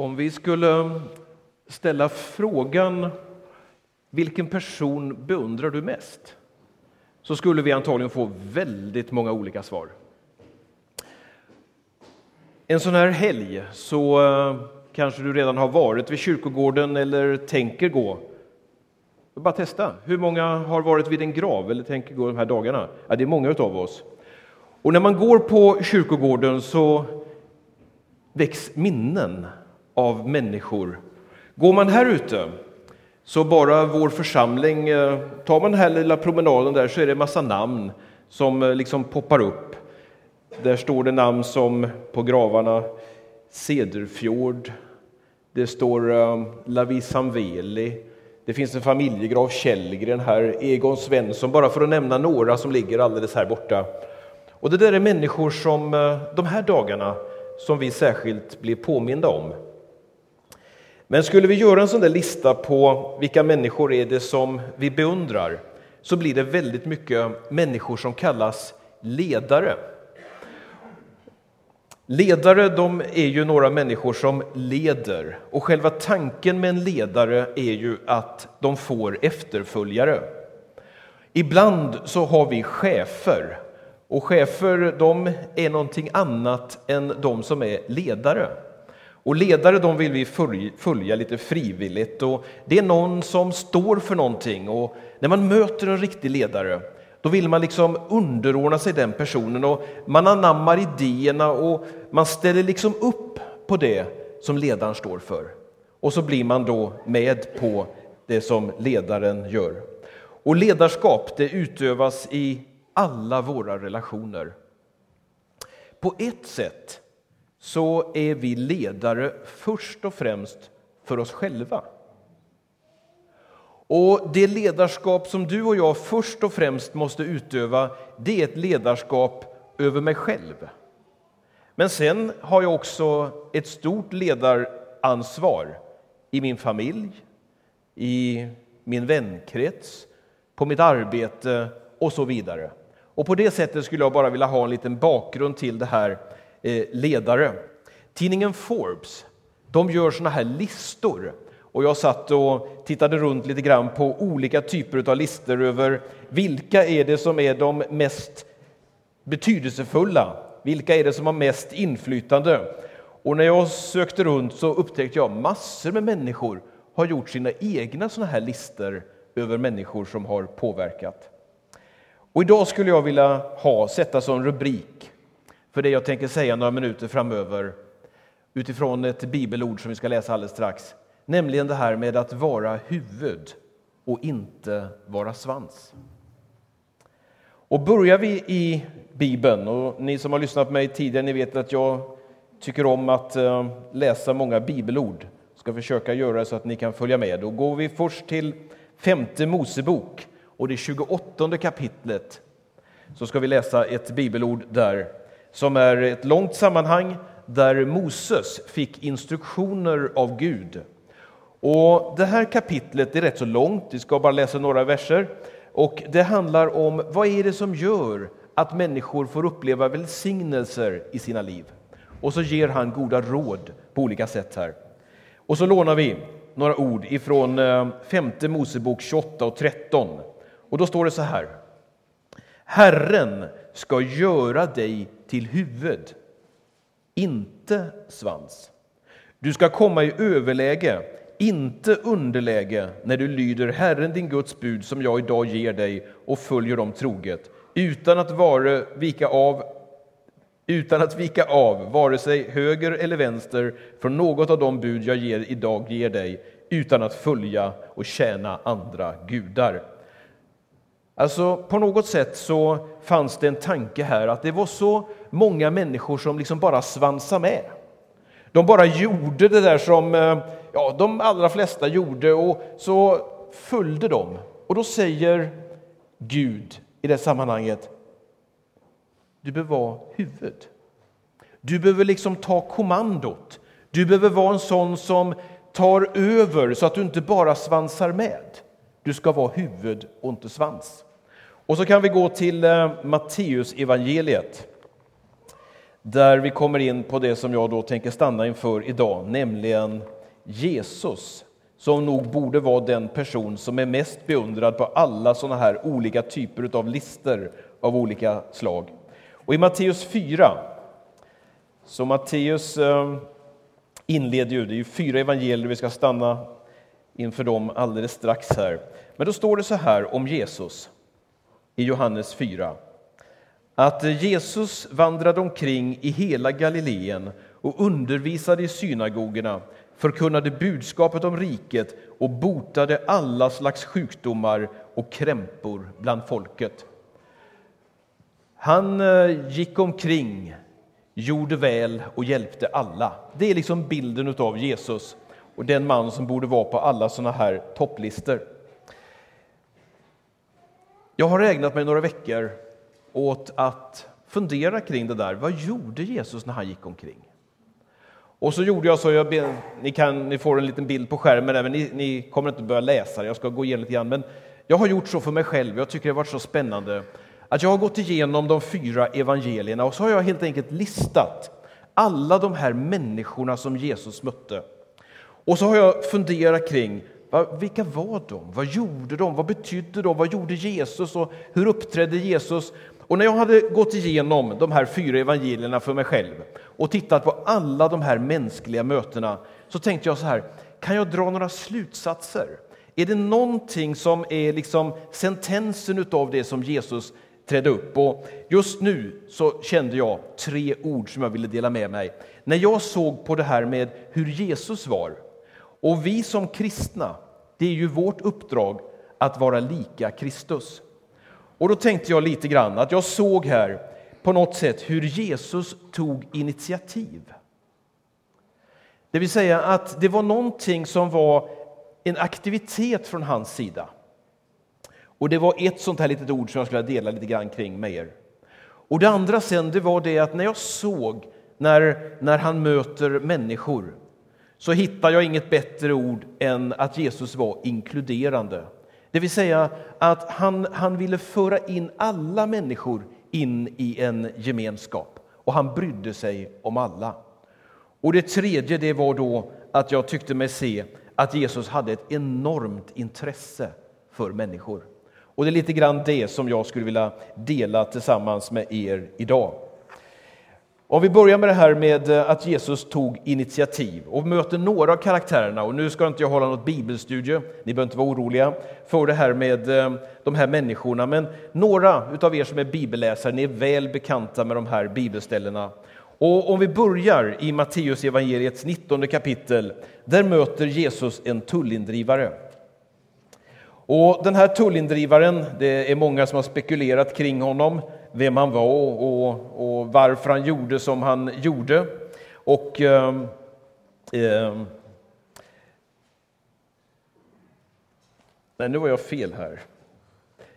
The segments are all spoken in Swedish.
Om vi skulle ställa frågan vilken person beundrar du mest? Så skulle vi antagligen få väldigt många olika svar. En sån här helg så eh, kanske du redan har varit vid kyrkogården eller tänker gå. Bara testa. Hur många har varit vid en grav eller tänker gå de här dagarna? Ja, det är många av oss. Och när man går på kyrkogården så väcks minnen av människor. Går man här ute, så bara vår församling, eh, tar man den här lilla promenaden där så är det en massa namn som eh, liksom poppar upp. Där står det namn som på gravarna Cederfjord, det står eh, um, Lavi Samveli, det finns en familjegrav Källgren här, Egon Svensson, bara för att nämna några som ligger alldeles här borta. Och det där är människor som de här dagarna som vi särskilt blir påminda om. Men skulle vi göra en sån där lista på vilka människor är det som vi beundrar så blir det väldigt mycket människor som kallas ledare. Ledare de är ju några människor som leder och själva tanken med en ledare är ju att de får efterföljare. Ibland så har vi chefer och chefer de är någonting annat än de som är ledare. Och ledare de vill vi följa lite frivilligt och det är någon som står för någonting och när man möter en riktig ledare då vill man liksom underordna sig den personen och man anammar idéerna och man ställer liksom upp på det som ledaren står för. Och så blir man då med på det som ledaren gör. Och ledarskap det utövas i alla våra relationer. På ett sätt så är vi ledare först och främst för oss själva. Och Det ledarskap som du och jag först och främst måste utöva det är ett ledarskap över mig själv. Men sen har jag också ett stort ledaransvar i min familj, i min vänkrets, på mitt arbete och så vidare. Och På det sättet skulle jag bara vilja ha en liten bakgrund till det här Eh, ledare. Tidningen Forbes de gör såna här listor. Och jag satt och tittade runt lite grann på olika typer av listor över vilka är det som är de mest betydelsefulla? Vilka är det som har mest inflytande? Och när jag sökte runt så upptäckte jag massor med människor har gjort sina egna såna här listor över människor som har påverkat. Och idag skulle jag vilja ha, sätta som rubrik för det jag tänker säga några minuter framöver utifrån ett bibelord som vi ska läsa alldeles strax. Nämligen det här med att vara huvud och inte vara svans. Och börjar vi i Bibeln, och ni som har lyssnat på mig tidigare ni vet att jag tycker om att eh, läsa många bibelord, ska försöka göra så att ni kan följa med. Då går vi först till femte Mosebok och det 28 kapitlet så ska vi läsa ett bibelord där som är ett långt sammanhang där Moses fick instruktioner av Gud. Och Det här kapitlet är rätt så långt, vi ska bara läsa några verser. Och Det handlar om vad är det som gör att människor får uppleva välsignelser i sina liv. Och så ger han goda råd på olika sätt här. Och så lånar vi några ord ifrån eh, femte Mosebok 28 och 13. Och då står det så här. Herren ska göra dig till huvud, inte svans. Du ska komma i överläge, inte underläge när du lyder Herren din Guds bud som jag idag ger dig och följer dem troget utan att vare vika av utan att vika av vare sig höger eller vänster från något av de bud jag ger, idag ger dig utan att följa och tjäna andra gudar. Alltså på något sätt så fanns det en tanke här att det var så många människor som liksom bara svansade med. De bara gjorde det där som eh, ja, de allra flesta gjorde och så följde de. Och då säger Gud i det sammanhanget, du behöver vara huvud. Du behöver liksom ta kommandot. Du behöver vara en sån som tar över så att du inte bara svansar med. Du ska vara huvud och inte svans. Och så kan vi gå till eh, Matteus evangeliet där vi kommer in på det som jag då tänker stanna inför idag, nämligen Jesus, som nog borde vara den person som är mest beundrad på alla sådana här olika typer av lister av olika slag. Och i Matteus 4, så Matteus eh, inleder ju, det är ju fyra evangelier, vi ska stanna inför dem alldeles strax här. Men då står det så här om Jesus i Johannes 4 att Jesus vandrade omkring i hela Galileen och undervisade i synagogorna, förkunnade budskapet om riket och botade alla slags sjukdomar och krämpor bland folket. Han eh, gick omkring, gjorde väl och hjälpte alla. Det är liksom bilden av Jesus och den man som borde vara på alla såna här topplistor. Jag har ägnat mig några veckor åt att fundera kring det där. Vad gjorde Jesus när han gick omkring? Och så gjorde jag så, jag, ni, kan, ni får en liten bild på skärmen, där, men ni, ni, kommer inte börja läsa jag ska gå igenom lite grann. Men jag har gjort så för mig själv, jag tycker det har varit så spännande, att jag har gått igenom de fyra evangelierna och så har jag helt enkelt listat alla de här människorna som Jesus mötte. Och så har jag funderat kring vilka var de? Vad gjorde de? Vad betydde de? Vad gjorde Jesus? Och hur uppträdde Jesus? Och när jag hade gått igenom de här fyra evangelierna för mig själv och tittat på alla de här mänskliga mötena så tänkte jag så här, kan jag dra några slutsatser? Är det någonting som är liksom sentensen av det som Jesus trädde upp? Och just nu så kände jag tre ord som jag ville dela med mig. När jag såg på det här med hur Jesus var och vi som kristna, det är ju vårt uppdrag att vara lika Kristus. Och då tänkte jag lite grann att jag såg här på något sätt hur Jesus tog initiativ. Det vill säga att det var någonting som var en aktivitet från hans sida. Och det var ett sånt här litet ord som jag skulle dela lite grann kring med er. Och det andra sen, det var det att när jag såg när, när han möter människor så hittar jag inget bättre ord än att Jesus var inkluderande. Det vill säga att han, han ville föra in alla människor in i en gemenskap och han brydde sig om alla. Och det tredje det var då att jag tyckte mig se att Jesus hade ett enormt intresse för människor. Och det är lite grann det som jag skulle vilja dela tillsammans med er idag. Om vi börjar med det här med eh, att Jesus tog initiativ och möter några av karaktärerna. Och nu ska inte jag hålla något bibelstudie, ni behöver inte vara oroliga för det här med eh, de här människorna. Men några av er som är bibelläsare, ni är väl bekanta med de här bibelställena. Och om vi börjar i Matteus evangeliets 19 kapitel, där möter Jesus en tullindrivare. Och den här tullindrivaren, det är många som har spekulerat kring honom vem han var och, och varför han gjorde som han gjorde. Och eh, eh, Nej, nu var jag fel här.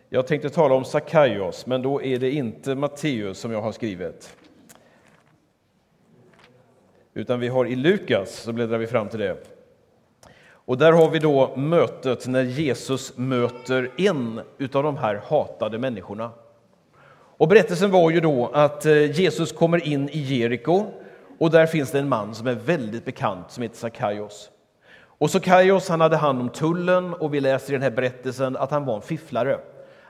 Jag tänkte tala om Sakaios, men då är det inte Matteus som jag har skrivit. Utan vi har i Lukas, så bläddrar vi fram till det. Och där har vi då mötet när Jesus möter en av de här hatade människorna. Och berättelsen var ju då att eh, Jesus kommer in i Jeriko och där finns det en man som är väldigt bekant som heter Sakaios. Och Sakaios han hade hand om tullen och vi läser i den här berättelsen att han var en fifflare.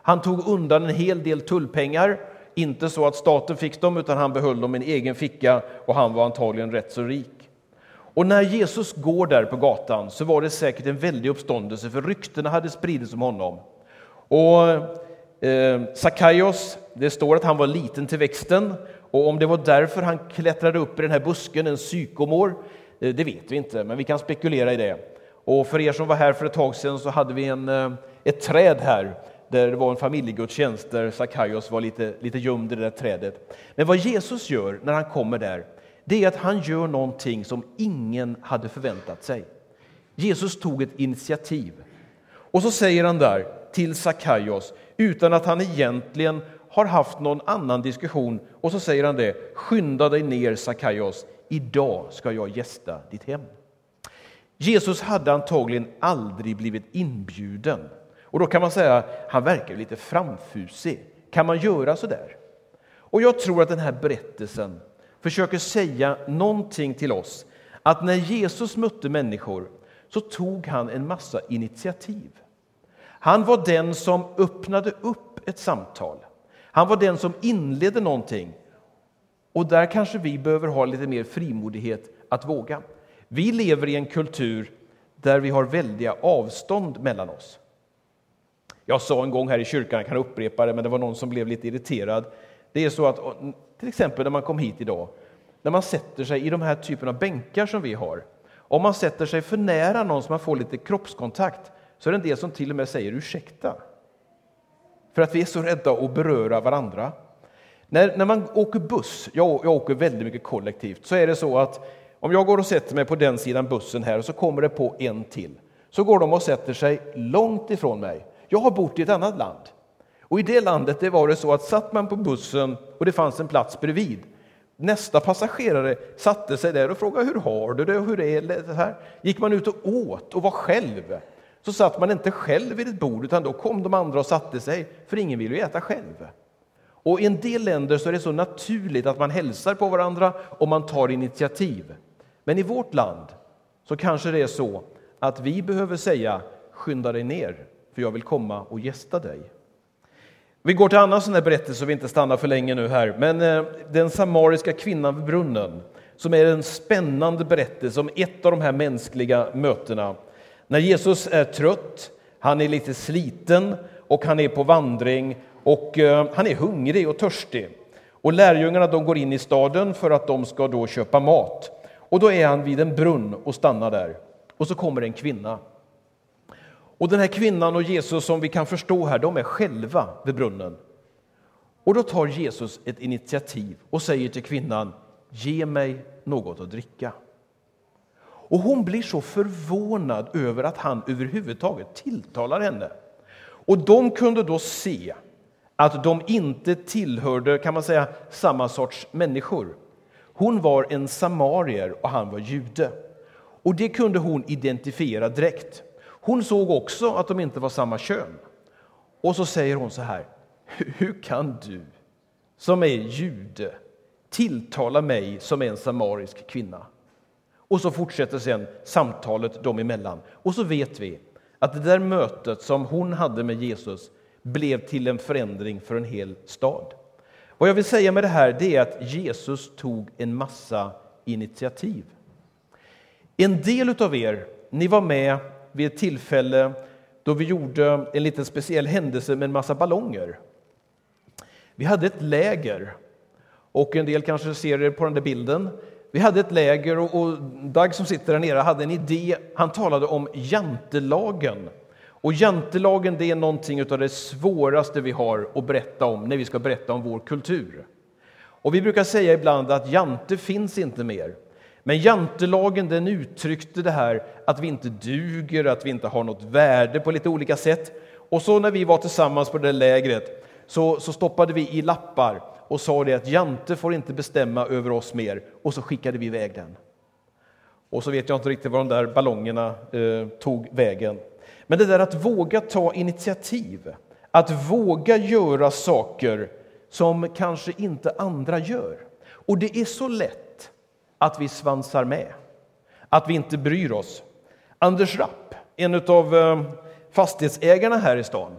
Han tog undan en hel del tullpengar, inte så att staten fick dem utan han behöll dem i en egen ficka och han var antagligen rätt så rik. Och när Jesus går där på gatan så var det säkert en väldig uppståndelse för ryktena hade spridits om honom. Och eh, Sakaios det står att han var liten till växten och om det var därför han klättrade upp i den här busken, en sykomor, eh, det vet vi inte, men vi kan spekulera i det. Och för er som var här för ett tag sedan så hade vi en, eh, ett träd här där det var en familjegudstjänst där Sakaios var lite, lite gömd i det där trädet. Men vad Jesus gör när han kommer där, det är att han gör någonting som ingen hade förväntat sig. Jesus tog ett initiativ. Och så säger han där till Sakaios, utan att han egentligen har haft någon annan diskussion och så säger han det. Skynda dig ner Sakaios, idag ska jag gästa ditt hem. Jesus hade antagligen aldrig blivit inbjuden. Och då kan man säga, han verkar lite framfusig. Kan man göra så där? Och jag tror att den här berättelsen försöker säga någonting till oss. Att när Jesus mötte människor så tog han en massa initiativ. Han var den som öppnade upp ett samtal. Han var den som inledde någonting. Och där kanske vi behöver ha lite mer frimodighet att våga. Vi lever i en kultur där vi har väldiga avstånd mellan oss. Jag sa en gång här i kyrkan, jag kan upprepa det, men det var någon som blev lite irriterad. Det är så att, till exempel när man kom hit idag, när man sätter sig i de här typen av bänkar som vi har, om man sätter sig för nära någon så man får lite kroppskontakt, så är det en del som till och med säger ursäkta. För att vi är så rädda att beröra varandra. När, när man åker buss, jag, jag åker väldigt mycket kollektivt, så är det så att om jag går och sätter mig på den sidan bussen här och så kommer det på en till, så går de och sätter sig långt ifrån mig. Jag har bott i ett annat land. Och i det landet det var det så att satt man på bussen och det fanns en plats bredvid, nästa passagerare satte sig där och frågade hur har du det och hur är det här? Gick man ut och åt och var själv så satt man inte själv vid ett bord utan då kom de andra och satte sig, för ingen vill ju äta själv. Och I en del länder så är det så naturligt att man hälsar på varandra och man tar initiativ. Men i vårt land så kanske det är så att vi behöver säga skynda dig ner, för jag vill komma och gästa dig. Vi går till en annan sån här berättelse, så vi inte stannar för länge nu här. Men eh, den samariska kvinnan vid brunnen, som är en spännande berättelse om ett av de här mänskliga mötena. När Jesus är trött, han är lite sliten och han är på vandring och eh, han är hungrig och törstig. Och lärjungarna de går in i staden för att de ska då köpa mat. Och då är han vid en brunn och stannar där. Och så kommer en kvinna. Och den här kvinnan och Jesus som vi kan förstå här, de är själva vid brunnen. Och då tar Jesus ett initiativ och säger till kvinnan, ge mig något att dricka. Och hon blir så förvånad över att han överhuvudtaget tilltalar henne. Och de kunde då se att de inte tillhörde, kan man säga, samma sorts människor. Hon var en samarier och han var jude. Och det kunde hon identifiera direkt. Hon såg också att de inte var samma kön. Och så säger hon så här, hur kan du som är jude tilltala mig som är en samarisk kvinna? Och så fortsätter sen samtalet dem emellan. Och så vet vi att det där mötet som hon hade med Jesus blev till en förändring för en hel stad. Vad jag vill säga med det här det är att Jesus tog en massa initiativ. En del av er, ni var med vid ett tillfälle då vi gjorde en liten speciell händelse med en massa ballonger. Vi hade ett läger, och en del kanske ser det på den där bilden. Vi hade ett läger och, och Dag som sitter där nere hade en idé. Han talade om jantelagen. Och jantelagen det är någonting av det svåraste vi har att berätta om när vi ska berätta om vår kultur. Och vi brukar säga ibland att jante finns inte mer. Men jantelagen den uttryckte det här att vi inte duger, att vi inte har något värde på lite olika sätt. Och så när vi var tillsammans på det lägret så, så stoppade vi i lappar och sa det att Jante får inte bestämma över oss mer och så skickade vi iväg den. Och så vet jag inte riktigt var de där ballongerna eh, tog vägen. Men det där att våga ta initiativ, att våga göra saker som kanske inte andra gör. Och det är så lätt att vi svansar med, att vi inte bryr oss. Anders Rapp, en av eh, fastighetsägarna här i stan,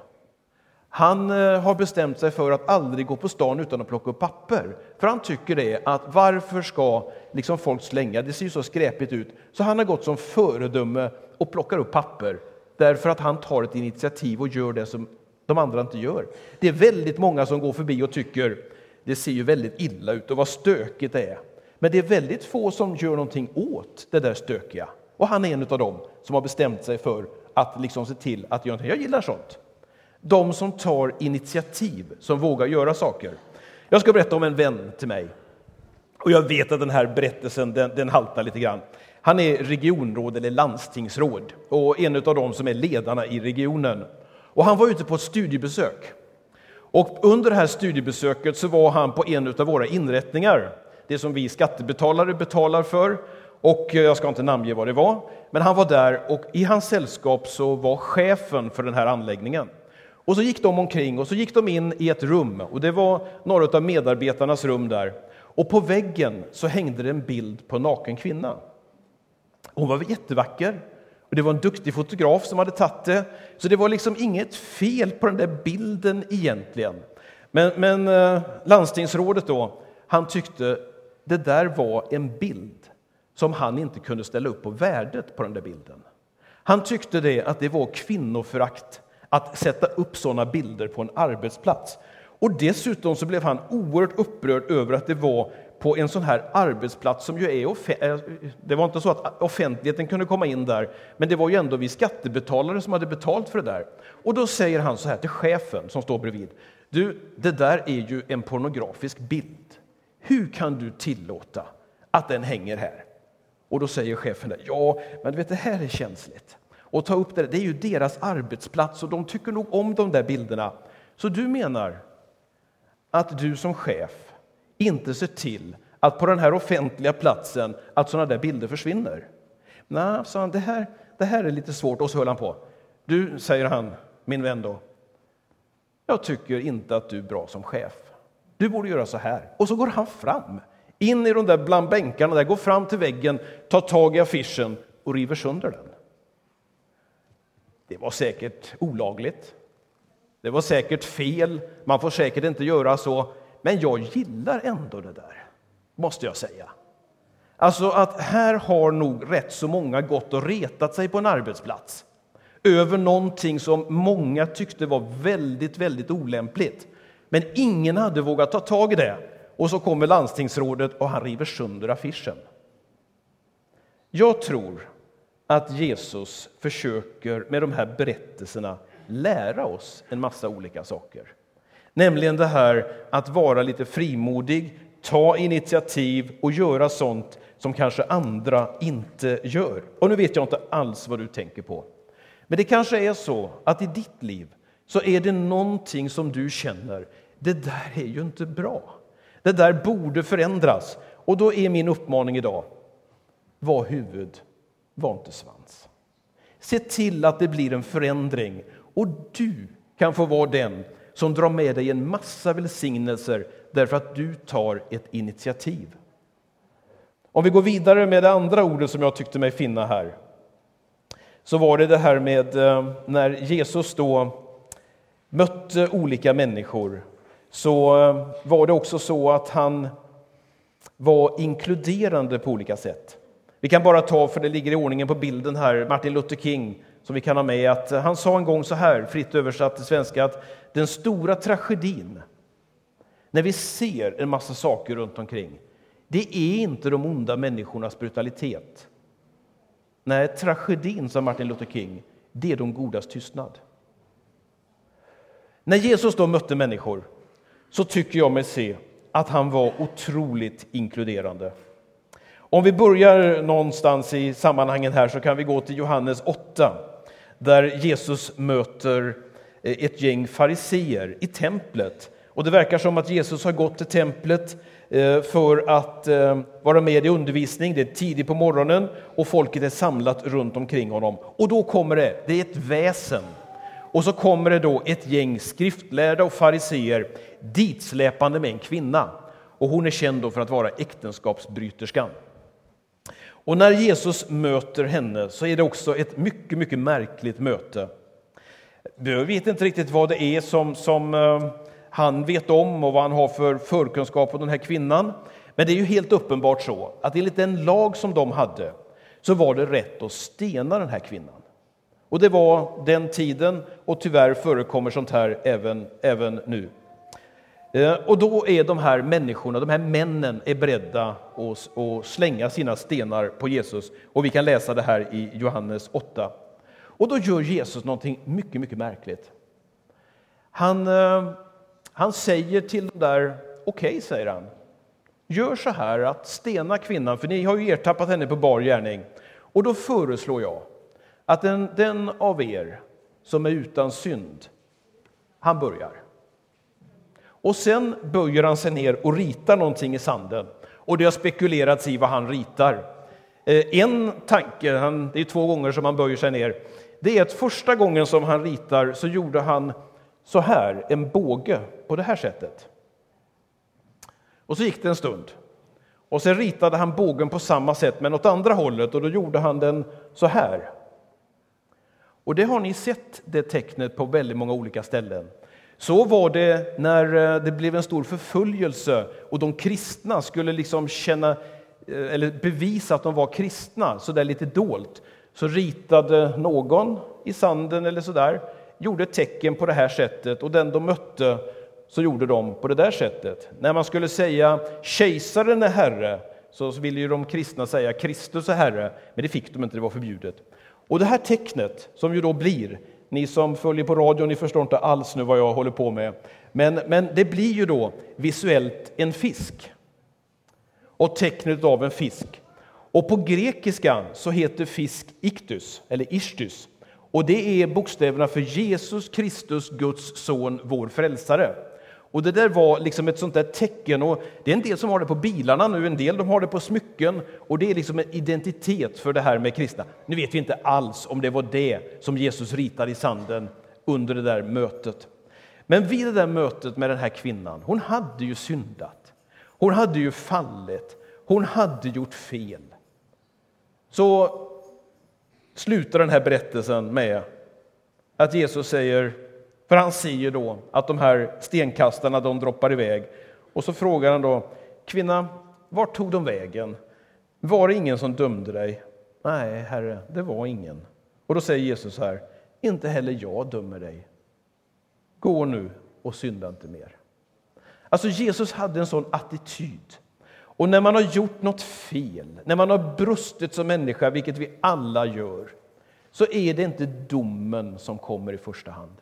han eh, har bestämt sig för att aldrig gå på stan utan att plocka upp papper. För han tycker det att varför ska liksom folk slänga, det ser ju så skräpigt ut. Så han har gått som föredöme och plockar upp papper därför att han tar ett initiativ och gör det som de andra inte gör. Det är väldigt många som går förbi och tycker det ser ju väldigt illa ut och vad stökigt det är. Men det är väldigt få som gör någonting åt det där stökiga. Och han är en av dem som har bestämt sig för att liksom se till att göra Jag gillar sånt. De som tar initiativ, som vågar göra saker. Jag ska berätta om en vän till mig. Och jag vet att den här berättelsen den, den haltar lite grann. Han är regionråd eller landstingsråd och en av dem som är ledarna i regionen. Och han var ute på ett studiebesök. Och under det här studiebesöket så var han på en av våra inrättningar, det som vi skattebetalare betalar för. Och jag ska inte namnge vad det var, men han var där och i hans sällskap så var chefen för den här anläggningen. Och så gick de omkring och så gick de in i ett rum och det var några av medarbetarnas rum där. Och på väggen så hängde det en bild på en naken kvinna. Hon var jättevacker och det var en duktig fotograf som hade tagit det. Så det var liksom inget fel på den där bilden egentligen. Men, men eh, landstingsrådet då, han tyckte det där var en bild som han inte kunde ställa upp på värdet på den där bilden. Han tyckte det att det var kvinnoförakt att sätta upp sådana bilder på en arbetsplats. Och dessutom så blev han oerhört upprörd över att det var på en sån här arbetsplats som ju är eh, Det var inte så att offentligheten kunde komma in där, men det var ju ändå vi skattebetalare som hade betalt för det där. Och då säger han så här till chefen som står bredvid. Du, det där är ju en pornografisk bild. Hur kan du tillåta att den hänger här? Och då säger chefen där, ja, men du vet, det här är känsligt. Och ta upp det, det är ju deras arbetsplats och de tycker nog om de där bilderna. Så du menar att du som chef inte ser till att på den här offentliga platsen att sådana där bilder försvinner? Nej, sa han, det här, det här är lite svårt. Och så höll han på. Du, säger han, min vän då, jag tycker inte att du är bra som chef. Du borde göra så här. Och så går han fram, in i de där bland bänkarna, där, går fram till väggen, tar tag i affischen och river sönder den. Det var säkert olagligt. Det var säkert fel. Man får säkert inte göra så. Men jag gillar ändå det där, måste jag säga. Alltså att här har nog rätt så många gått och retat sig på en arbetsplats över någonting som många tyckte var väldigt, väldigt olämpligt. Men ingen hade vågat ta tag i det. Och så kommer landstingsrådet och han river sönder affischen. Jag tror att Jesus försöker med de här berättelserna lära oss en massa olika saker. Nämligen det här att vara lite frimodig, ta initiativ och göra sånt som kanske andra inte gör. Och nu vet jag inte alls vad du tänker på. Men det kanske är så att i ditt liv så är det någonting som du känner, det där är ju inte bra. Det där borde förändras. Och då är min uppmaning idag, var huvud, var inte svans. Se till att det blir en förändring och du kan få vara den som drar med dig en massa välsignelser därför att du tar ett initiativ. Om vi går vidare med det andra ordet som jag tyckte mig finna här så var det det här med eh, när Jesus då mötte olika människor så eh, var det också så att han var inkluderande på olika sätt. Vi kan bara ta, för det ligger i ordningen på bilden här, Martin Luther King som vi kan ha med, att han sa en gång så här, fritt översatt till svenska, att den stora tragedin när vi ser en massa saker runt omkring, det är inte de onda människornas brutalitet. Nej, tragedin, sa Martin Luther King, det är de godas tystnad. När Jesus då mötte människor så tycker jag mig se att han var otroligt inkluderande. Om vi börjar någonstans i sammanhangen här så kan vi gå till Johannes 8 där Jesus möter eh, ett gäng fariseer i templet. Och det verkar som att Jesus har gått till templet eh, för att eh, vara med i undervisning. Det är tidigt på morgonen och folket är samlat runt omkring honom. Och då kommer det, det är ett väsen. Och så kommer det då ett gäng skriftlärda och fariseer ditsläpande med en kvinna. Och hon är känd för att vara äktenskapsbryterskan. Och när Jesus möter henne så är det också ett mycket, mycket märkligt möte. Vi vet inte riktigt vad det är som, som eh, han vet om och vad han har för förkunskap om den här kvinnan. Men det är ju helt uppenbart så att enligt den lag som de hade så var det rätt att stena den här kvinnan. Och det var den tiden och tyvärr förekommer sånt här även, även nu. Eh, och då är de här människorna, de här männen, är beredda att, slänga sina stenar på Jesus. Och vi kan läsa det här i Johannes 8. Och då gör Jesus någonting mycket, mycket märkligt. Han, eh, han säger till dem där, okej, okay, säger han. Gör så här att stena kvinnan, för ni har ju ertappat henne på bar gärning. Och då föreslår jag att den, den av er som är utan synd, han börjar. Och sen böjer han sig ner och ritar någonting i sanden. Och det har spekulerats i vad han ritar. Eh, en tanke, han, det är två gånger som han böjer sig ner, det är att första gången som han ritar så gjorde han så här, en båge på det här sättet. Och så gick det en stund Och sen ritade han bågen på samma sätt men åt andra hållet och då gjorde han den så här. Och det har ni sett det tecknet på väldigt många olika ställen. Så var det när eh, det blev en stor förföljelse och de kristna skulle liksom känna eh, eller bevisa att de var kristna, så där lite dolt. Så ritade någon i sanden eller så där, gjorde ett tecken på det här sättet och den de mötte så gjorde de på det där sättet. När man skulle säga kejsaren är herre så ville ju de kristna säga Kristus är herre, men det fick de inte, det var förbjudet. Och det här tecknet, som ju då blir, ni som följer på radio, ni förstår inte alls nu vad jag håller på med, men, men det blir ju då visuellt en fisk. Och tecknet av en fisk. Och på grekiska så heter fisk iktus, eller istus. Och det är bokstäverna för Jesus Kristus, Guds son, vår frälsare. Och det där var liksom ett sånt där tecken. Och det är en del som har det på bilarna nu, en del de har det på smycken. Och det är liksom en identitet för det här med kristna. Nu vet vi inte alls om det var det som Jesus ritade i sanden under det där mötet. Men vid det där mötet med den här kvinnan, hon hade ju syndat. Hon hade ju fallit. Hon hade gjort fel. Så slutar den här berättelsen med att Jesus säger för han ser ju då att de här stenkastarna de droppar iväg. Och så frågar han då, kvinna, vart tog de vägen? Var det ingen som dömde dig? Nej, herre, det var ingen. Och då säger Jesus här, inte heller jag dömer dig. Gå nu och synda inte mer. Alltså Jesus hade en sån attityd. Och när man har gjort något fel, när man har brustit som människa, vilket vi alla gör, så är det inte domen som kommer i första hand.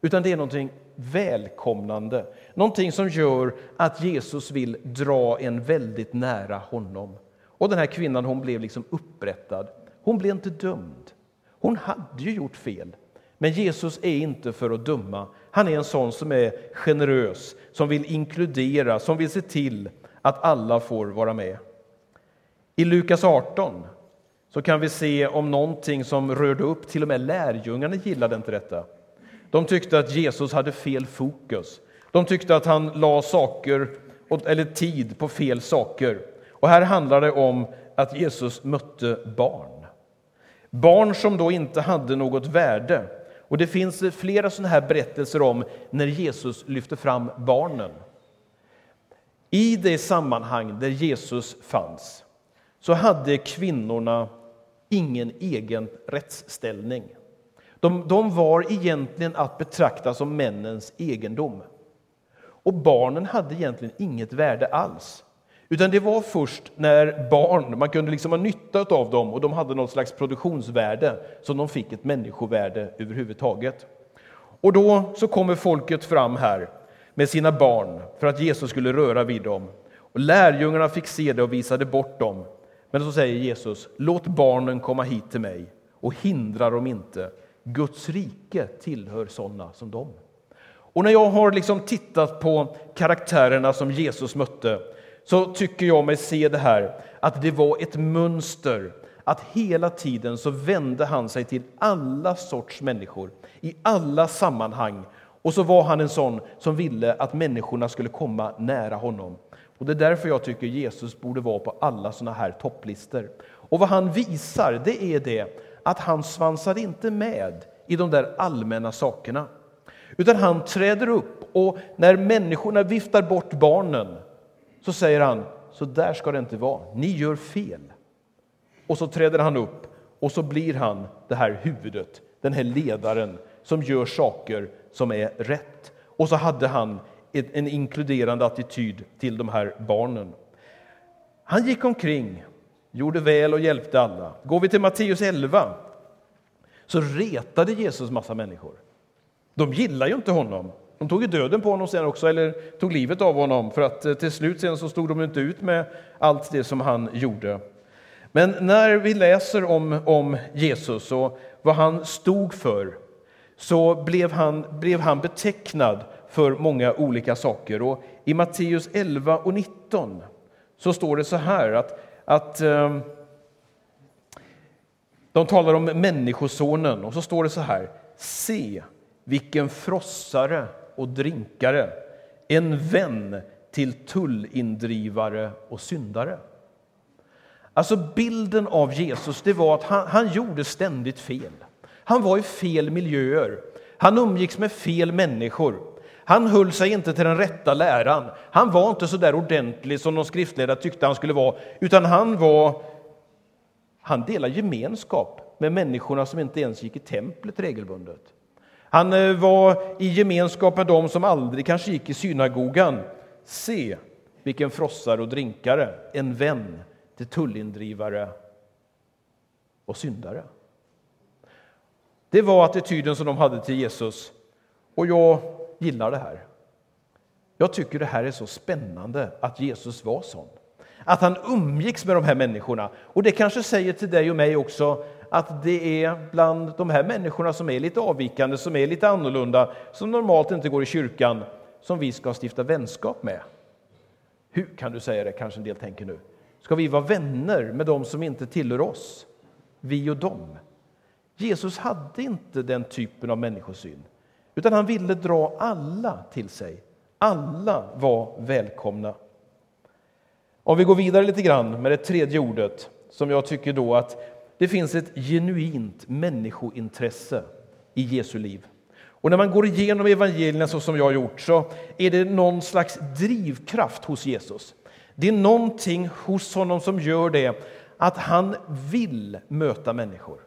Utan det är någonting välkomnande, någonting som gör att Jesus vill dra en väldigt nära honom. Och den här kvinnan hon blev liksom upprättad. Hon blev inte dömd. Hon hade ju gjort fel. Men Jesus är inte för att döma. Han är en sån som är generös, som vill inkludera, som vill se till att alla får vara med. I Lukas 18 så kan vi se om någonting som rörde upp, till och med lärjungarna gillade inte detta. De tyckte att Jesus hade fel fokus. De tyckte att han la saker, eller tid på fel saker. Och här handlar det om att Jesus mötte barn. Barn som då inte hade något värde. Och Det finns flera sådana här berättelser om när Jesus lyfte fram barnen. I det sammanhang där Jesus fanns så hade kvinnorna ingen egen rättsställning. De, de var egentligen att betrakta som männens egendom. Och barnen hade egentligen inget värde alls. Utan det var först när barn, man kunde liksom ha nytta av dem och de hade något slags produktionsvärde som de fick ett människovärde överhuvudtaget. Och då så kommer folket fram här med sina barn för att Jesus skulle röra vid dem. Och lärjungarna fick se det och visade bort dem. Men så säger Jesus, låt barnen komma hit till mig och hindra dem inte, Guds rike tillhör sådana som dem. Och när jag har liksom tittat på karaktärerna som Jesus mötte så tycker jag mig se det här att det var ett mönster att hela tiden så vände han sig till alla sorts människor i alla sammanhang. Och så var han en sån som ville att människorna skulle komma nära honom. Och Det är därför jag tycker Jesus borde vara på alla såna här topplistor. Och vad han visar, det är det att han svansar inte med i de där allmänna sakerna. Utan han träder upp och när människorna viftar bort barnen så säger han, så där ska det inte vara, ni gör fel. Och så träder han upp och så blir han det här huvudet, den här ledaren som gör saker som är rätt. Och så hade han en inkluderande attityd till de här barnen. Han gick omkring gjorde väl och hjälpte alla. Går vi till Matteus 11 så retade Jesus massa människor. De gillar ju inte honom. De tog ju döden på honom sen också, eller tog livet av honom för att eh, till slut sen så stod de inte ut med allt det som han gjorde. Men när vi läser om, om Jesus och vad han stod för så blev han, blev han betecknad för många olika saker. Och I Matteus 11 och 19 så står det så här att att eh, de talar om Människosonen och så står det så här. Se vilken frossare och drinkare, en vän till tullindrivare och syndare. Alltså bilden av Jesus det var att han, han gjorde ständigt fel. Han var i fel miljöer. Han umgicks med fel människor. Han höll sig inte till den rätta läran. Han var inte så där ordentlig som de skriftledare tyckte han skulle vara, utan han var han delade gemenskap med människorna som inte ens gick i templet regelbundet. Han eh, var i gemenskap med dem som aldrig kanske gick i synagogan. Se vilken frossare och drinkare, en vän till tullindrivare och syndare. Det var attityden som de hade till Jesus. Och jag gillar det här. Jag tycker det här är så spännande att Jesus var sån. Att han umgicks med de här människorna. Och det kanske säger till dig och mig också att det är bland de här människorna som är lite avvikande, som är lite annorlunda, som normalt inte går i kyrkan, som vi ska stifta vänskap med. Hur kan du säga det, kanske en del tänker nu. Ska vi vara vänner med dem som inte tillhör oss? Vi och dem. Jesus hade inte den typen av människosyn, utan han ville dra alla till sig. Alla var välkomna. Om vi går vidare lite grann med det tredje ordet, som jag tycker då att det finns ett genuint människointresse i Jesu liv. Och när man går igenom evangelierna så som jag har gjort så är det någon slags drivkraft hos Jesus. Det är någonting hos honom som gör det att han vill möta människor.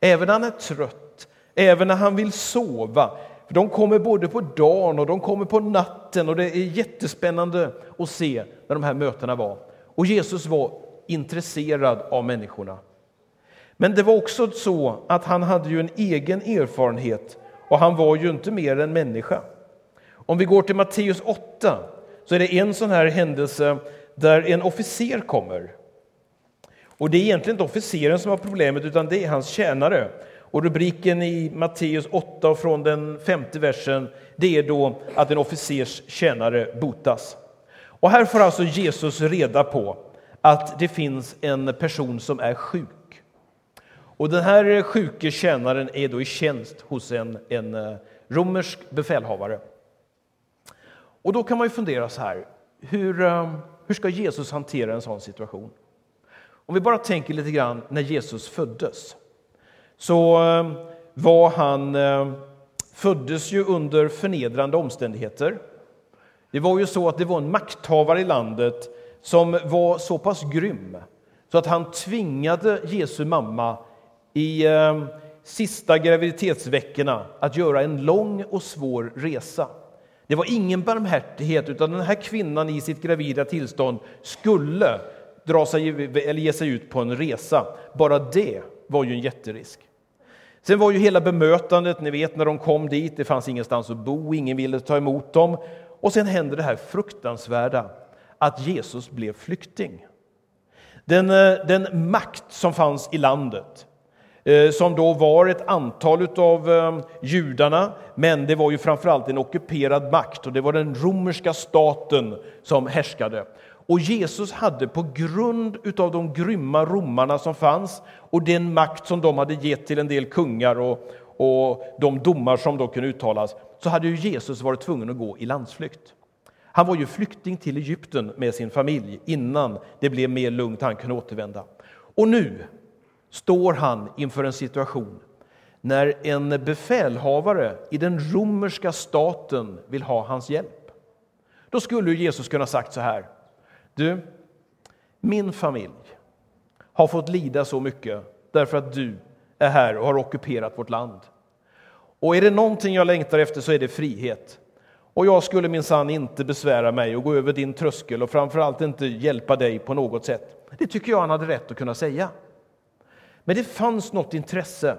Även när han är trött, även när han vill sova. För De kommer både på dagen och de kommer på natten och det är jättespännande att se när de här mötena var. Och Jesus var intresserad av människorna. Men det var också så att han hade ju en egen erfarenhet och han var ju inte mer än människa. Om vi går till Matteus 8 så är det en sån här händelse där en officer kommer. Och det är egentligen inte officeren som har problemet utan det är hans tjänare. Och rubriken i Matteus 8 och från den femte versen det är då att en officers tjänare botas. Och här får alltså Jesus reda på att det finns en person som är sjuk. Och den här sjuke tjänaren är då i tjänst hos en, en eh, romersk befälhavare. Och då kan man ju fundera så här, hur, eh, hur ska Jesus hantera en sån situation? Om vi bara tänker lite grann när Jesus föddes, så ehm, var han, ehm, föddes ju under förnedrande omständigheter. Det var ju så att det var en makthavare i landet som var så pass grym så att han tvingade Jesu mamma i eh, sista graviditetsveckorna att göra en lång och svår resa. Det var ingen barmhärtighet, utan den här kvinnan i sitt gravida tillstånd skulle dra sig, eller ge sig ut på en resa. Bara det var ju en jätterisk. Sen var ju hela bemötandet, ni vet när de kom dit, det fanns ingenstans att bo, ingen ville ta emot dem. Och sen hände det här fruktansvärda, att Jesus blev flykting. Den, eh, den makt som fanns i landet, eh, som då var ett antal av eh, judarna, men det var ju framförallt en ockuperad makt och det var den romerska staten som härskade. Och Jesus hade på grund av de grymma romarna som fanns och den makt som de hade gett till en del kungar och, och de domar som då kunde uttalas, så hade ju Jesus varit tvungen att gå i landsflykt. Han var ju flykting till Egypten med sin familj innan det blev mer lugnt, han kunde återvända. Och nu står han inför en situation när en befälhavare i den romerska staten vill ha hans hjälp. Då skulle Jesus kunna sagt så här. Du, min familj har fått lida så mycket därför att du är här och har ockuperat vårt land. Och är det någonting jag längtar efter så är det frihet. Och jag skulle minsann inte besvära mig och gå över din tröskel och framförallt inte hjälpa dig på något sätt. Det tycker jag han hade rätt att kunna säga. Men det fanns något intresse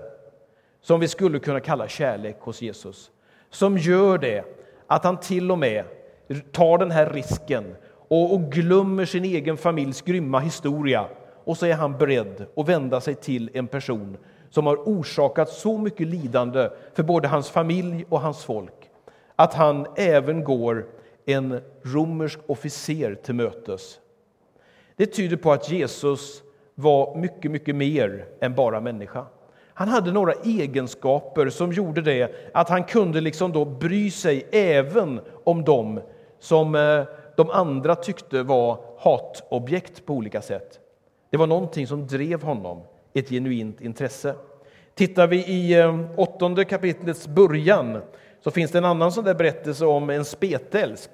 som vi skulle kunna kalla kärlek hos Jesus som gör det att han till och med tar den här risken och, och glömmer sin egen familjs grymma historia och så är han beredd att vända sig till en person som har orsakat så mycket lidande för både hans familj och hans folk att han även går en romersk officer till mötes. Det tyder på att Jesus var mycket, mycket mer än bara människa. Han hade några egenskaper som gjorde det att han kunde liksom då bry sig även om dem som eh, de andra tyckte var hatobjekt på olika sätt. Det var någonting som drev honom, ett genuint intresse. Tittar vi i eh, åttonde kapitlets början så finns det en annan sån där berättelse om en spetälsk.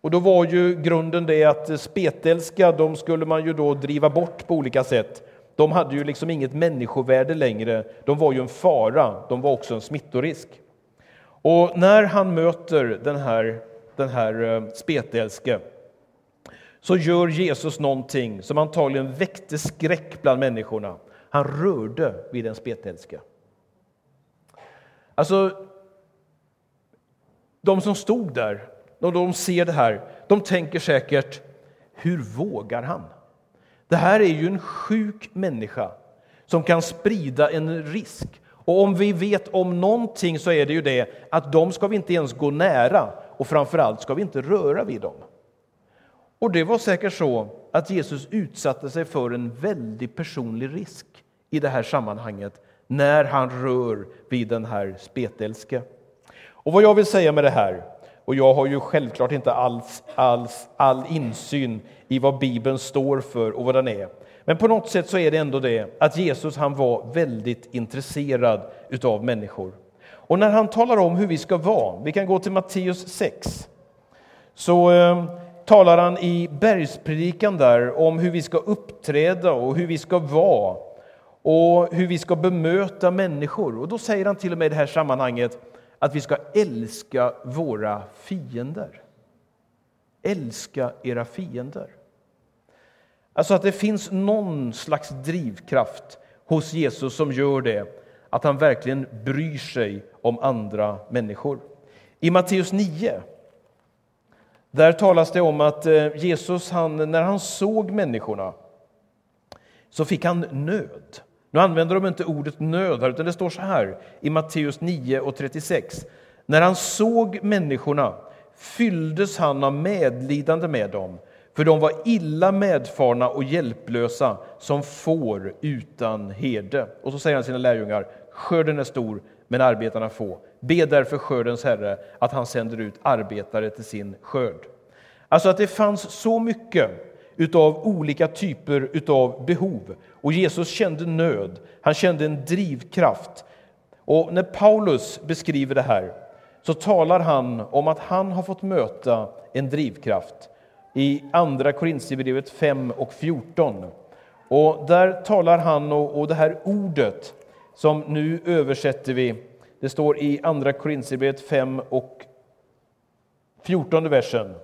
Och då var ju grunden det att spetälska, de skulle man ju då driva bort på olika sätt. De hade ju liksom inget människovärde längre. De var ju en fara. De var också en smittorisk. Och när han möter den här, den här eh, spetälske så gör Jesus någonting som antagligen väckte skräck bland människorna. Han rörde vid den spetälske. Alltså, de som stod där, de de ser det här, de tänker säkert, hur vågar han? Det här är ju en sjuk människa som kan sprida en risk. Och om vi vet om någonting så är det ju det att de ska vi inte ens gå nära och framförallt ska vi inte röra vid dem. Och det var säkert så att Jesus utsatte sig för en väldigt personlig risk i det här sammanhanget när han rör vid den här spetälske. Och vad jag vill säga med det här, och jag har ju självklart inte alls, alls all insyn i vad Bibeln står för och vad den är. Men på något sätt så är det ändå det att Jesus han var väldigt intresserad utav människor. Och när han talar om hur vi ska vara, vi kan gå till Matteus 6, så eh, talar han i bergspredikan där om hur vi ska uppträda och hur vi ska vara och hur vi ska bemöta människor. Och då säger han till och med i det här sammanhanget att vi ska älska våra fiender. Älska era fiender. Alltså att det finns någon slags drivkraft hos Jesus som gör det, att han verkligen bryr sig om andra människor. I Matteus 9 där talas det om att eh, Jesus, han, när han såg människorna, så fick han nöd. Nu använder de inte ordet nöd här, utan det står så här i Matteus 9 och 36. När han såg människorna fylldes han av medlidande med dem, för de var illa medfarna och hjälplösa som får utan herde. Och så säger han sina lärjungar, skörden är stor, men arbetarna få. Be därför skördens Herre att han sänder ut arbetare till sin skörd. Alltså att det fanns så mycket utav olika typer utav behov. Och Jesus kände nöd, han kände en drivkraft. Och när Paulus beskriver det här så talar han om att han har fått möta en drivkraft i Andra Korintierbrevet 5 och 14. Och där talar han, och, och det här ordet som nu översätter vi, det står i Andra Korintierbrevet 5 och 14 versen.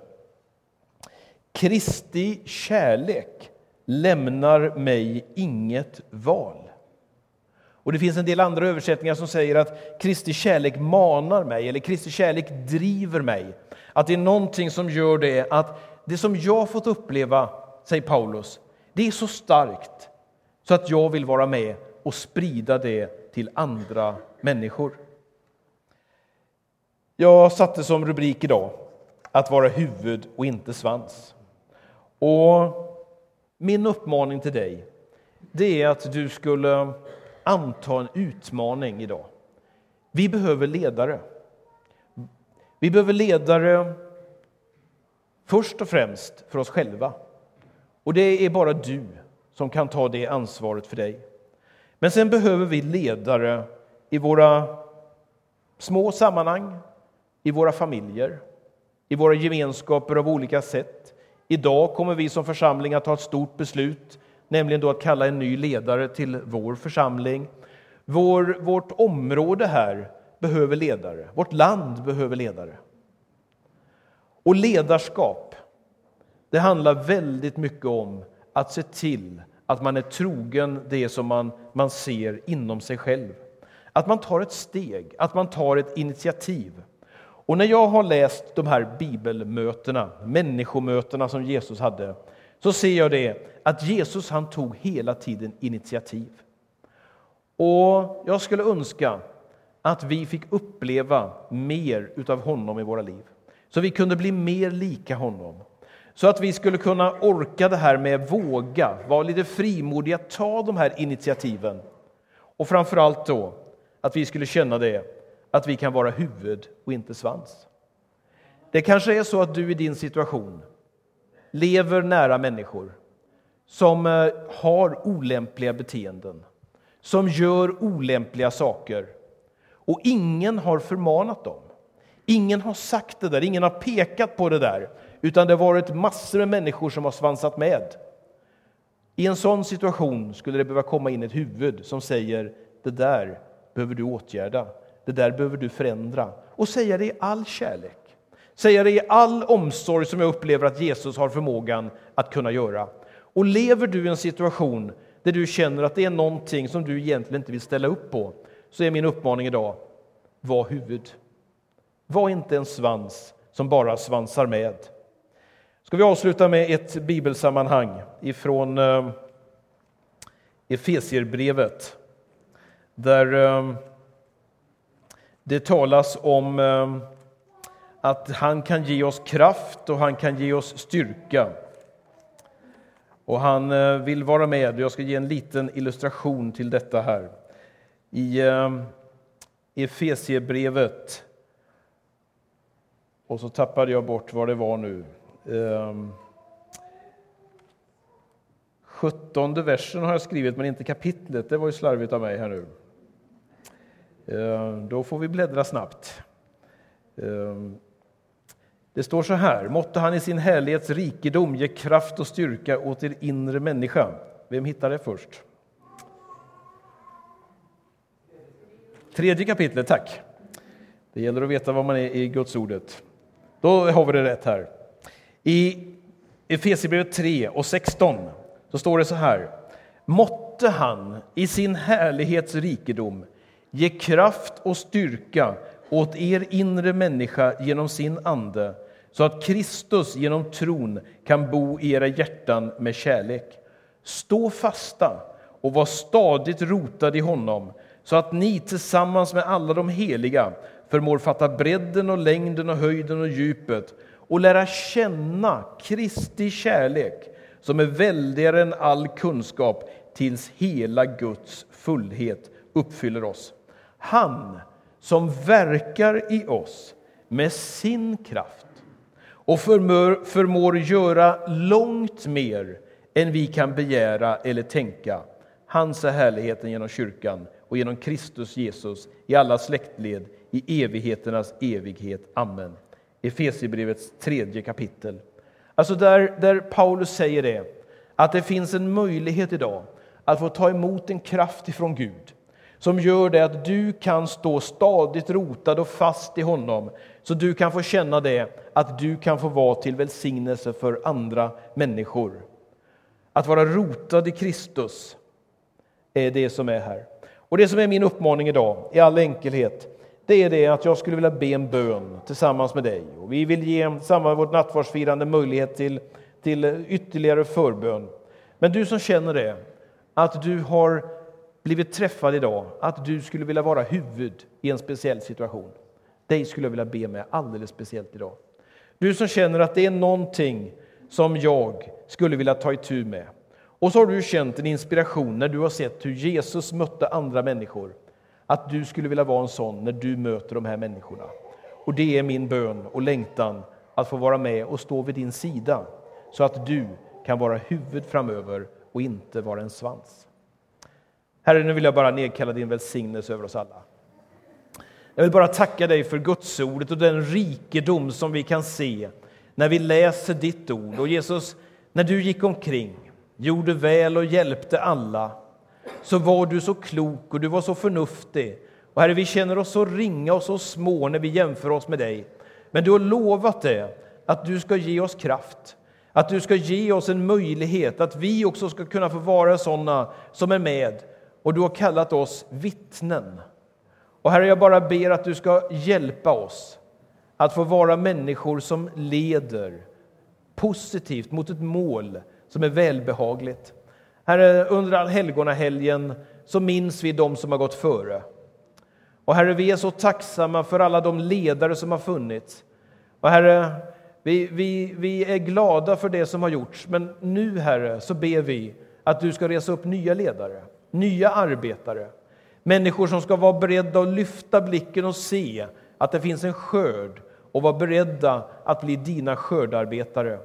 Kristi kärlek lämnar mig inget val. Och Det finns en del andra översättningar som säger att Kristi kärlek manar mig, eller Kristi kärlek driver mig. Att det är någonting som gör det, att det som jag fått uppleva, säger Paulus, det är så starkt så att jag vill vara med och sprida det till andra människor. Jag satte som rubrik idag att vara huvud och inte svans. Och min uppmaning till dig det är att du skulle anta en utmaning idag. Vi behöver ledare. Vi behöver ledare först och främst för oss själva. Och det är bara du som kan ta det ansvaret för dig. Men sen behöver vi ledare i våra små sammanhang, i våra familjer, i våra gemenskaper av olika sätt. Idag kommer vi som församling att ta ett stort beslut, nämligen då att kalla en ny ledare till vår församling. Vår, vårt område här behöver ledare. Vårt land behöver ledare. Och ledarskap, det handlar väldigt mycket om att se till att man är trogen det som man, man ser inom sig själv. Att man tar ett steg, att man tar ett initiativ. Och när jag har läst de här bibelmötena, människomötena som Jesus hade, så ser jag det att Jesus han tog hela tiden initiativ. Och jag skulle önska att vi fick uppleva mer utav honom i våra liv. Så vi kunde bli mer lika honom. Så att vi skulle kunna orka det här med våga, vara lite frimodiga, ta de här initiativen. Och framför allt då att vi skulle känna det, att vi kan vara huvud och inte svans. Det kanske är så att du i din situation lever nära människor som eh, har olämpliga beteenden, som gör olämpliga saker. Och ingen har förmanat dem. Ingen har sagt det där, ingen har pekat på det där, utan det har varit massor med människor som har svansat med. I en sån situation skulle det behöva komma in ett huvud som säger det där behöver du åtgärda, det där behöver du förändra och säga det i all kärlek. Säga det i all omsorg som jag upplever att Jesus har förmågan att kunna göra. Och lever du i en situation där du känner att det är någonting som du egentligen inte vill ställa upp på, så är min uppmaning idag, var huvud. Var inte en svans som bara svansar med. Ska vi avsluta med ett bibelsammanhang ifrån eh, Efesierbrevet, där eh, det talas om eh, att han kan ge oss kraft och han kan ge oss styrka. Och han vill vara med. Jag ska ge en liten illustration till detta här. I Efesierbrevet och så tappade jag bort vad det var nu. Ehm, 17 versen har jag skrivit, men inte kapitlet. Det var ju slarvigt av mig här nu. Um, då får vi bläddra snabbt. Um, det står så här, måtte han i sin härlighets rikedom ge kraft och styrka åt er inre människa. Vem hittar det först? Tredje kapitlet, tack. Det gäller att veta vad man är i Guds ordet. Då har vi det rätt här. I Efesierbrevet 3 och 16 så står det så här. Måtte han i sin härlighets rikedom ge kraft och styrka åt er inre människa genom sin ande så att Kristus genom tron kan bo i era hjärtan med kärlek. Stå fasta och var stadigt rotade i honom så att ni tillsammans med alla de heliga förmår fatta bredden och längden och höjden och djupet och lära känna Kristi kärlek som är väldigare än all kunskap tills hela Guds fullhet uppfyller oss. Han som verkar i oss med sin kraft och förmår, förmår göra långt mer än vi kan begära eller tänka. Hans är härligheten genom kyrkan och genom Kristus Jesus i alla släktled i evigheternas evighet. Amen. Efesierbrevets tredje kapitel. Alltså där, där Paulus säger det, att det finns en möjlighet idag att få ta emot en kraft ifrån Gud som gör det att du kan stå stadigt rotad och fast i honom så du kan få känna det att du kan få vara till välsignelse för andra människor. Att vara rotad i Kristus är det som är här. Och Det som är min uppmaning idag, i all enkelhet, det är det att jag skulle vilja be en bön tillsammans med dig. Och vi vill ge samma med vårt nattvardsfirande möjlighet till, till ytterligare förbön. Men du som känner det, att du har blivit träffad idag, att du skulle vilja vara huvud i en speciell situation. Dig skulle jag vilja be med alldeles speciellt idag. Du som känner att det är någonting som jag skulle vilja ta itu med. Och så har du känt en inspiration när du har sett hur Jesus mötte andra människor. Att du skulle vilja vara en sån när du möter de här människorna. Och det är min bön och längtan att få vara med och stå vid din sida så att du kan vara huvud framöver och inte vara en svans. Herre, nu vill jag bara nedkalla din välsignelse över oss alla. Jag vill bara tacka dig för Gudsordet och den rikedom som vi kan se när vi läser ditt ord. Och Jesus, när du gick omkring, gjorde väl och hjälpte alla, så var du så klok och du var så förnuftig. Och Herre, vi känner oss så ringa och så små när vi jämför oss med dig. Men du har lovat det, att du ska ge oss kraft, att du ska ge oss en möjlighet, att vi också ska kunna få vara sådana som är med. Och du har kallat oss vittnen. Och Herre, jag bara ber att du ska hjälpa oss att få vara människor som leder positivt mot ett mål som är välbehagligt. Herre, under allhelgonahelgen så minns vi de som har gått före. Och Herre, vi är så tacksamma för alla de ledare som har funnits. Och Herre, vi, vi, vi är glada för det som har gjorts, men nu Herre så ber vi att du ska resa upp nya ledare, nya arbetare, Människor som ska vara beredda att lyfta blicken och se att det finns en skörd och vara beredda att bli dina skördarbetare.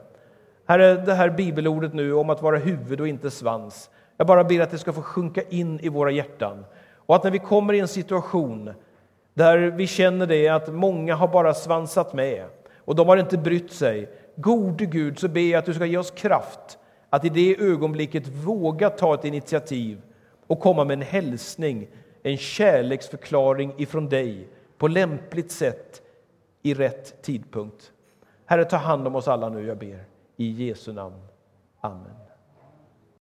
Herre, det här bibelordet nu om att vara huvud och inte svans. Jag bara ber att det ska få sjunka in i våra hjärtan och att när vi kommer i en situation där vi känner det att många har bara svansat med och de har inte brytt sig. Gode Gud, så ber jag att du ska ge oss kraft att i det ögonblicket våga ta ett initiativ och komma med en hälsning, en kärleksförklaring ifrån dig på lämpligt sätt i rätt tidpunkt. Herre, ta hand om oss alla nu, jag ber. I Jesu namn. Amen.